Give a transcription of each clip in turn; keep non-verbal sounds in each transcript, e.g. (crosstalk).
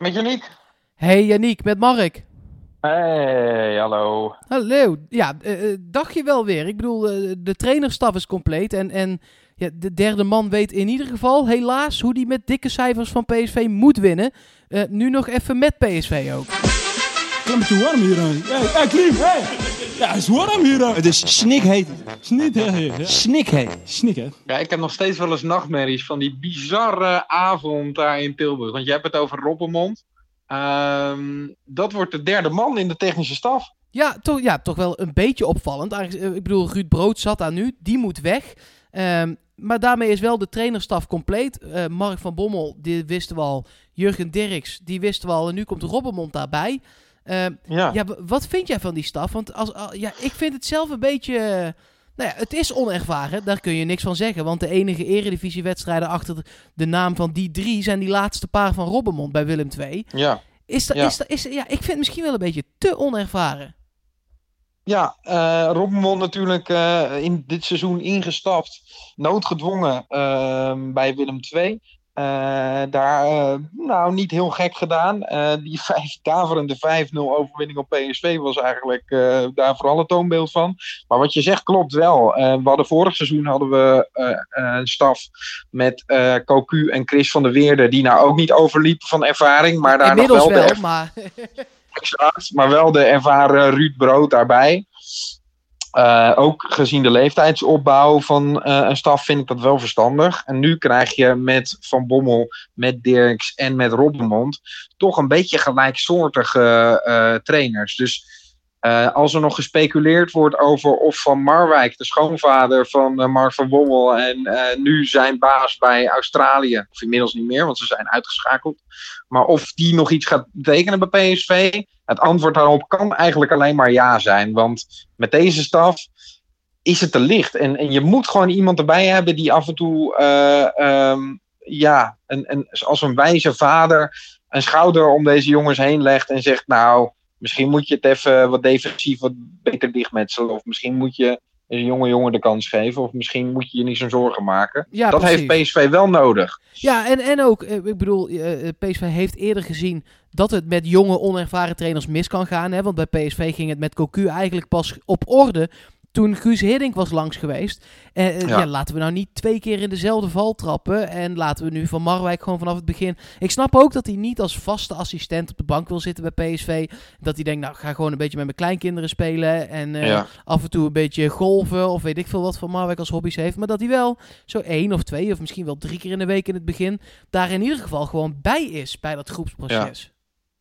Met Janiek. Hey Janiek, met Mark. Hey, hallo. Hallo. Ja, uh, dacht je wel weer. Ik bedoel, uh, de trainerstaf is compleet. En, en ja, de derde man weet in ieder geval, helaas, hoe die met dikke cijfers van PSV moet winnen. Uh, nu nog even met PSV ook. Te warm hier aan. Hey, hey Klim, hey. Ja, het is warm hier aan. Het is snikheet. Snikheet. Ja. Snikheet. Snikheet. Ja, ik heb nog steeds wel eens nachtmerries van die bizarre avond daar in Tilburg. Want je hebt het over Robbenmond. Uh, dat wordt de derde man in de technische staf. Ja, toch, ja, toch wel een beetje opvallend. Ik bedoel, Ruud Brood zat daar nu. Die moet weg. Um, maar daarmee is wel de trainerstaf compleet. Uh, Mark van Bommel, die wisten we al. Jurgen Dirks, die wisten we al. En nu komt Robbenmond daarbij. Uh, ja. ja. Wat vind jij van die staf? Want als, ja, ik vind het zelf een beetje... nou ja, het is onervaren, daar kun je niks van zeggen. Want de enige eredivisiewedstrijden achter de, de naam van die drie... zijn die laatste paar van Robbenmond bij Willem II. Ja. Is dat, ja. Is dat, is, ja, ik vind het misschien wel een beetje te onervaren. Ja, uh, Robbenmond natuurlijk uh, in dit seizoen ingestapt, noodgedwongen uh, bij Willem II. Uh, daar nou niet heel gek gedaan. die (laughs) vijf, daverende 5-0 overwinning op PSV was eigenlijk daar vooral het toonbeeld van. Maar wat je zegt klopt wel. we hadden vorig seizoen hadden we een staf met Cocu en Chris van der Weerde, die nou ook niet overliepen van ervaring, maar daar nog wel, wel de maar... (laughs) Exact, maar wel de ervaren Ruud Brood daarbij. Uh, ook gezien de leeftijdsopbouw van uh, een staf vind ik dat wel verstandig. En nu krijg je met Van Bommel, met Dirks en met Robbenmond toch een beetje gelijksoortige uh, trainers. Dus uh, als er nog gespeculeerd wordt over of Van Marwijk, de schoonvader van uh, Mark van Bommel, en uh, nu zijn baas bij Australië, of inmiddels niet meer, want ze zijn uitgeschakeld, maar of die nog iets gaat betekenen bij PSV, het antwoord daarop kan eigenlijk alleen maar ja zijn. Want met deze staf is het te licht. En, en je moet gewoon iemand erbij hebben die af en toe, um, ja, een, een, als een wijze vader, een schouder om deze jongens heen legt en zegt, nou Misschien moet je het even wat defensief wat beter dichtmetselen. Of misschien moet je een jonge jongen de kans geven. Of misschien moet je je niet zo'n zorgen maken. Ja, dat precies. heeft PSV wel nodig. Ja, en, en ook, ik bedoel, PSV heeft eerder gezien dat het met jonge, onervaren trainers mis kan gaan. Hè? Want bij PSV ging het met Cocu eigenlijk pas op orde toen Guus Hiddink was langs geweest. Uh, ja. ja. laten we nou niet twee keer in dezelfde val trappen. En laten we nu Van Marwijk gewoon vanaf het begin. Ik snap ook dat hij niet als vaste assistent op de bank wil zitten bij PSV. Dat hij denkt, nou, ga gewoon een beetje met mijn kleinkinderen spelen. En ja. af en toe een beetje golven. Of weet ik veel wat Van Marwijk als hobby's heeft. Maar dat hij wel zo één of twee of misschien wel drie keer in de week in het begin. daar in ieder geval gewoon bij is bij dat groepsproces.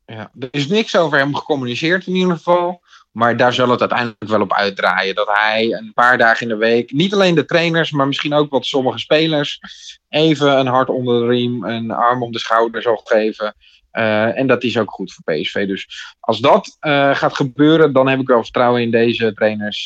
Ja. ja. er is niks over hem gecommuniceerd in ieder geval. Maar daar zal het uiteindelijk wel op uitdraaien. Dat hij een paar dagen in de week, niet alleen de trainers, maar misschien ook wat sommige spelers, even een hart onder de riem, een arm om de schouder zal geven. Uh, en dat is ook goed voor PSV. Dus als dat uh, gaat gebeuren, dan heb ik wel vertrouwen in deze trainers,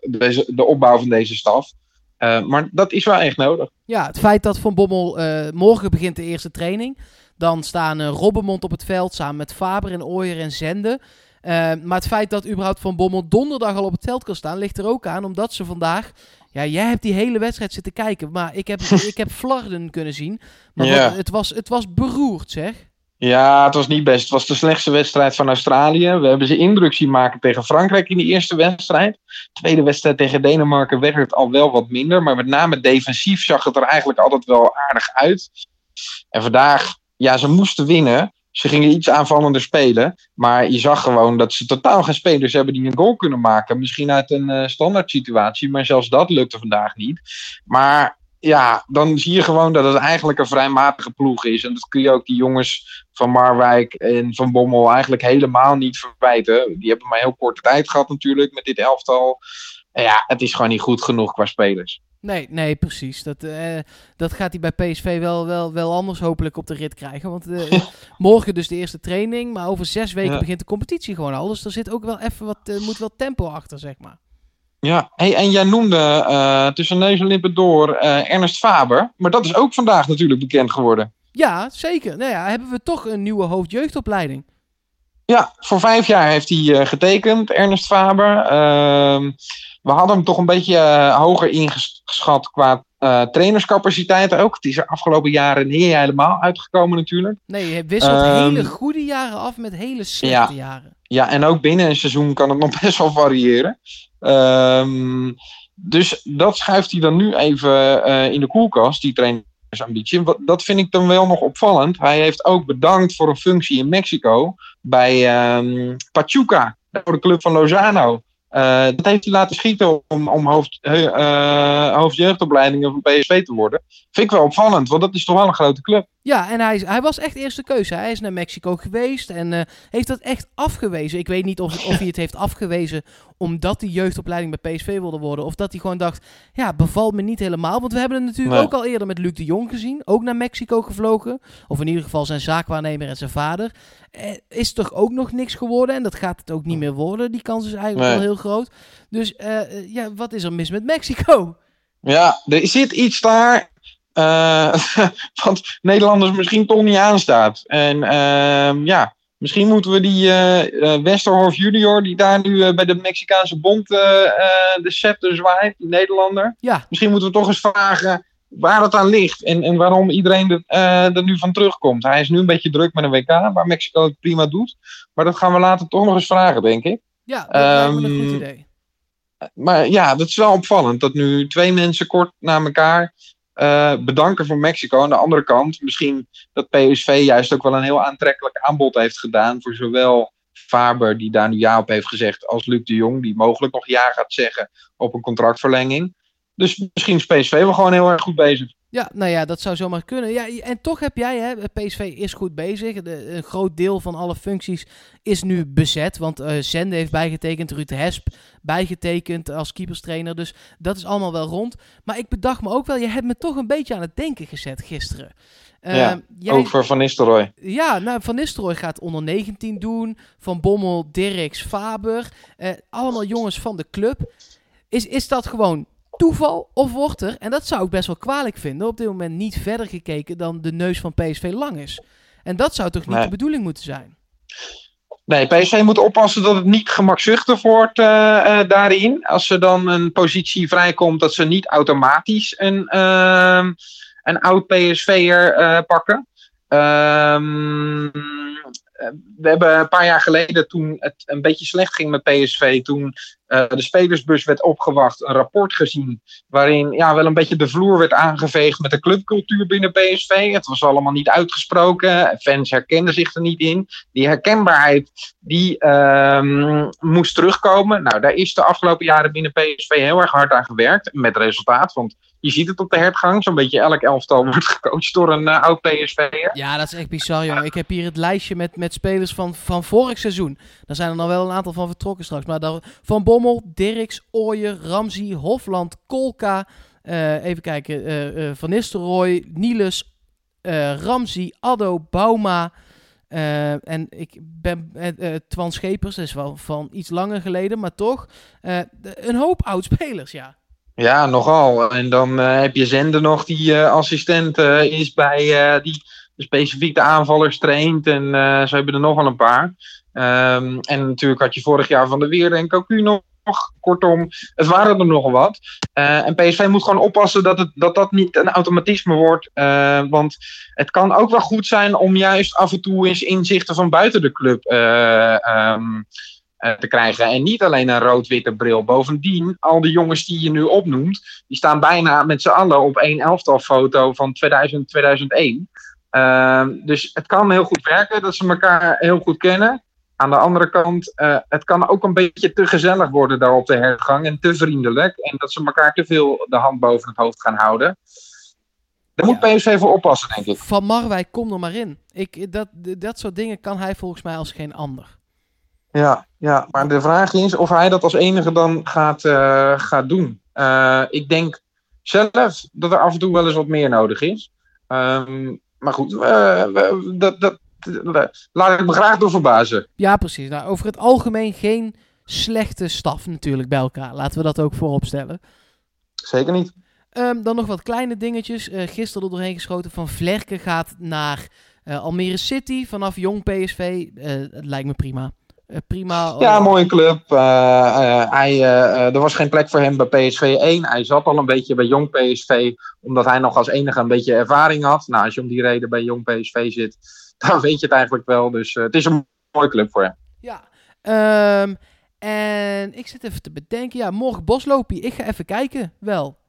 deze, de opbouw van deze staf. maar dat is wel echt nodig. Ja, het feit dat Van Bommel morgen begint de eerste training. Dan staan Robbenmond op het veld samen met Faber en Ooyer en Zende. Uh, maar het feit dat überhaupt Van Bommel donderdag al op het veld kan staan, ligt er ook aan. Omdat ze vandaag. Ja, jij hebt die hele wedstrijd zitten kijken. Maar ik heb, (laughs) ik heb Flarden kunnen zien. Maar Ja. wat- het, was, het was beroerd, zeg. Ja, het was niet best. Het was de slechtste wedstrijd van Australië. We hebben ze indruk zien maken tegen Frankrijk in die eerste wedstrijd. Tweede wedstrijd tegen Denemarken werd het al wel wat minder. Maar met name defensief zag het er eigenlijk altijd wel aardig uit. En vandaag, ja, ze moesten winnen. Ze gingen iets aanvallender spelen. Maar je zag gewoon dat ze totaal geen spelers hebben die een goal kunnen maken. Misschien uit een eh, standaard situatie. Maar zelfs dat lukte vandaag niet. Maar ja, dan zie je gewoon dat het eigenlijk een vrij matige ploeg is. En dat kun je ook die jongens van Marwijk en van Bommel eigenlijk helemaal niet verwijten. Die hebben maar heel korte tijd gehad natuurlijk met dit elftal. En ja, het is gewoon niet goed genoeg qua spelers. Nee, nee, precies. Dat, eh, dat gaat hij bij PSV wel, wel, wel anders hopelijk op de rit krijgen. Want eh, (laughs) morgen dus de eerste training. Maar over zes weken Ja. begint de competitie gewoon al. Dus er zit ook wel even wat, er moet wel tempo achter, zeg maar. Ja, hey, en jij noemde eh, tussen neus en lippen door eh, Ernest Faber. Maar dat is ook vandaag natuurlijk bekend geworden. Ja, zeker. Nou ja, hebben we toch een nieuwe hoofdjeugdopleiding. Ja, voor vijf jaar heeft hij eh, getekend, Ernest Faber. Ehm, we hadden hem toch een beetje eh, hoger ingeschat qua eh, trainerscapaciteit ook. Het is er afgelopen jaren niet helemaal uitgekomen natuurlijk. Nee, hij wisselt Ehm, hele goede jaren af met hele slechte jaren. Ja, en ook binnen een seizoen kan het nog (laughs) best wel variëren. Ehm, dus dat schuift hij dan nu even in de koelkast, die trainersambitie. Wat- Dat vind ik dan wel nog opvallend. Hij heeft ook bedankt voor een functie in Mexico bij ehm, Pachuca, voor de club van Lozano. Eh, dat heeft hij laten schieten om, om hoofd, eh, hoofdjeugdopleidingen van PSV te worden. Vind ik wel opvallend, want dat is toch wel een grote club. Ja, en hij, hij was echt eerste keuze. Hij is naar Mexico geweest en eh, heeft dat echt afgewezen. Ik weet niet of, of hij het heeft afgewezen omdat hij jeugdopleiding bij PSV wilde worden. Of dat hij gewoon dacht, ja, bevalt me niet helemaal. Want we hebben het natuurlijk Nee. ook al eerder met Luc de Jong gezien. Ook naar Mexico gevlogen. Of in ieder geval zijn zaakwaarnemer en zijn vader. Eh, is toch ook nog niks geworden. En dat gaat het ook niet meer worden. Die kans is eigenlijk Nee. wel heel groot. Dus eh, eh, ja, wat is er mis met Mexico? Ja, er zit iets daar. Eh, (laughs) wat Nederlanders misschien toch niet aanstaat. En ehm, ja, misschien moeten we die eh, Westerhof junior, die daar nu bij de Mexicaanse bond de scepter zwaait, die Nederlander. Ja, Misschien moeten we toch eens vragen waar het aan ligt en, en waarom iedereen er, er nu van terugkomt. Hij is nu een beetje druk met een WK, waar Mexico het prima doet. Maar dat gaan we later toch nog eens vragen, denk ik. ja dat me een Ehm, goed idee. Maar ja, dat is wel opvallend dat nu twee mensen kort na elkaar eh, bedanken voor Mexico. Aan de andere kant, misschien dat PSV juist ook wel een heel aantrekkelijk aanbod heeft gedaan voor zowel Faber, die daar nu ja op heeft gezegd, als Luc de Jong, die mogelijk nog ja gaat zeggen op een contractverlenging. Dus misschien is PSV wel gewoon heel erg goed bezig. Ja, nou ja, dat zou zomaar kunnen. Ja, en toch heb jij, hè, PSV is goed bezig. De, een groot deel van alle functies is nu bezet. Want eh Zende heeft bijgetekend, Ruud Hesp bijgetekend als keeperstrainer. Dus dat is allemaal wel rond. Maar ik bedacht me ook wel, je hebt me toch een beetje aan het denken gezet gisteren. Eh, Ja, jij, Over Van Nistelrooy. ja, nou, Van Nistelrooy gaat onder 19 doen. Van Bommel, Dirks, Faber. eh, allemaal jongens van de club. Is, is dat gewoon toeval of wordt er, en dat zou ik best wel kwalijk vinden, op dit moment niet verder gekeken dan de neus van PSV lang is? En dat zou toch niet Nee. de bedoeling moeten zijn? Nee, PSV moet oppassen dat het niet gemakzuchtig wordt eh, eh, daarin. Als er dan een positie vrijkomt, dat ze niet automatisch een, ehm, een oud PSV'er eh pakken. Ehm, eh, we hebben een paar jaar geleden, toen het een beetje slecht ging met PSV, toen eh, de spelersbus werd opgewacht, een rapport gezien. Waarin ja, wel een beetje de vloer werd aangeveegd met de clubcultuur binnen PSV. Het was allemaal niet uitgesproken. Fans herkenden zich er niet in. Die herkenbaarheid die ehm, moest terugkomen. Nou, daar is de afgelopen jaren binnen PSV heel erg hard aan gewerkt. Met resultaat, want je ziet het op de hertgang. Zo'n beetje elk elftal (laughs) wordt gecoacht door een eh, oud PSV'er. Ja, dat is echt bizar, jongen. Ik heb hier het lijstje met, met spelers van, van vorig seizoen. Daar zijn er nog wel een aantal van vertrokken straks. Maar daar, Van Bommel, Dirks, Ooyer, Ramsey, Hofland, Kolka. eh, even kijken. eh, van Nistelrooy, Niels, Ramsey, Addo, Bauma. en ik ben eh, Twan Schepers, dat is wel van iets langer geleden, maar toch. een hoop oud-spelers, ja. Ja, nogal. En dan eh, heb je Zender nog, die eh, assistent eh, is bij die specifiek de aanvallers traint. En ze hebben er nog wel een paar. Ehm, en natuurlijk had je vorig jaar Van de Weerde en Cocu nog. Kortom, het waren er nogal wat. En PSV moet gewoon oppassen dat, het, dat dat niet een automatisme wordt. Want het kan ook wel goed zijn om juist af en toe eens inzichten van buiten de club eh, ehm, eh, te krijgen. En niet alleen een rood-witte bril. Bovendien, al die jongens die je nu opnoemt, die staan bijna met z'n allen op één elftalfoto van 2000, 2001. Ehm, dus het kan heel goed werken dat ze elkaar heel goed kennen. Aan de andere kant, eh, het kan ook een beetje te gezellig worden daar op de hergang en te vriendelijk. En dat ze elkaar te veel de hand boven het hoofd gaan houden. Daar moet Ja. PSV voor oppassen, denk ik. Van Marwijk, kom er maar in. Ik, dat, dat soort dingen kan hij volgens mij als geen ander. Ja, ja, maar de vraag is of hij dat als enige dan gaat, eh, gaat doen. Eh, ik denk zelf dat er af en toe wel eens wat meer nodig is. Ehm, maar goed, eh, dat, dat, laat ik me graag door verbazen. Ja, precies. Nou, over het algemeen geen slechte staf natuurlijk bij elkaar. Laten we dat ook voorop stellen. Zeker niet. Ehm, dan nog wat kleine dingetjes. Gisteren er doorheen geschoten. Van Vlerken gaat naar Almere City vanaf jong PSV, het lijkt me prima. Eh, prima. Ja, mooie club. Eh, eh, hij, er was geen plek voor hem bij PSV 1. Hij zat al een beetje bij jong PSV, omdat hij nog als enige een beetje ervaring had. Nou, als je om die reden bij jong PSV zit, (laughs) dan weet je het eigenlijk wel. Dus het is een mooie club voor hem. Ja. Ehm, en ik zit even te bedenken. Ja, morgen Boslopie. Ik ga even kijken. Wel.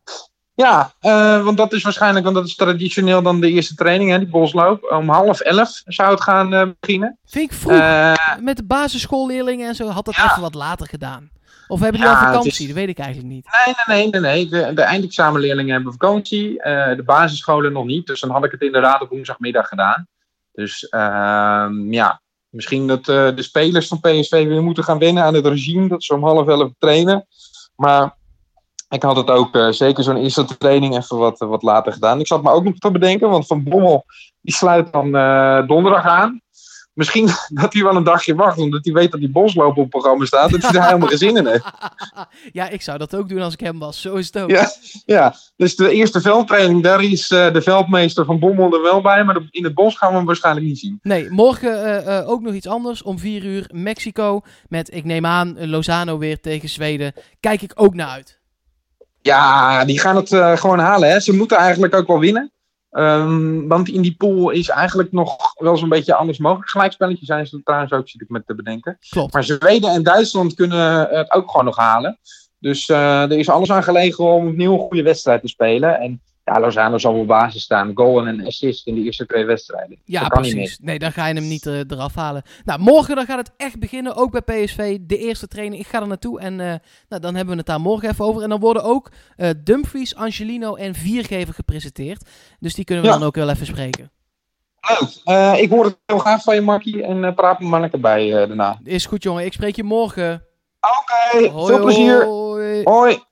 Ja, eh, want dat is waarschijnlijk, want dat is traditioneel dan de eerste training, hè, die bosloop. Om half elf zou het gaan eh, beginnen. Vind ik vroeg. Eh, Met de basisschoolleerlingen en zo had dat Ja. even wat later gedaan. Of hebben die Ja, al vakantie? is- Dat weet ik eigenlijk niet. nee, nee, nee, nee, nee. De, de eindexamenleerlingen hebben vakantie. de basisscholen nog niet. Dus dan had ik het inderdaad op woensdagmiddag gedaan. Dus ehm, ja, misschien dat de spelers van PSV weer moeten gaan wennen aan het regime. Dat ze om half elf trainen. Maar ik had het ook eh, zeker zo'n eerste training even wat, wat later gedaan. Ik zat me ook nog te bedenken, want Van Bommel die sluit dan eh, donderdag aan. Misschien (laughs) dat hij wel een dagje wacht, omdat hij weet dat die bosloop op het programma staat. Dat hij daar helemaal geen zin in heeft. (laughs) ja, ik zou dat ook doen als ik hem was. Zo is het ook. Ja, ja, dus de eerste veldtraining, daar is eh, de veldmeester van Bommel er wel bij. Maar in het bos gaan we hem waarschijnlijk niet zien. Nee, morgen eh, eh, ook nog iets anders. Om 4 uur Mexico. Met, ik neem aan, eh, Lozano weer tegen Zweden. Kijk ik ook naar uit. Ja, die gaan het eh, gewoon halen. Hè. Ze moeten eigenlijk ook wel winnen. Ehm, want in die pool is eigenlijk nog wel zo'n beetje anders mogelijk. Gelijkspelletje zijn ze trouwens ook, zit ik met te bedenken. Klopt. Maar Zweden en Duitsland kunnen het ook gewoon nog halen. Dus eh, er is alles aan gelegen om opnieuw een goede wedstrijd te spelen. En ja, Lozano zal wel basis staan. Goal en een assist in de eerste twee wedstrijden. Ja, dat kan niet precies. Nee, dan ga je hem niet eh, eraf halen. Nou, morgen dan gaat het echt beginnen. Ook bij PSV. De eerste training. Ik ga er naartoe. En eh, nou, dan hebben we het daar morgen even over. En dan worden ook eh, Dumfries, Angelino en Viergever gepresenteerd. Dus die kunnen we Ja. dan ook wel even spreken. Leuk. Ik hoor het heel graag van je, Markie. En praat me maar lekker bij daarna. Is goed, jongen. Ik spreek je morgen. Oké, veel plezier. hoi. Hoi.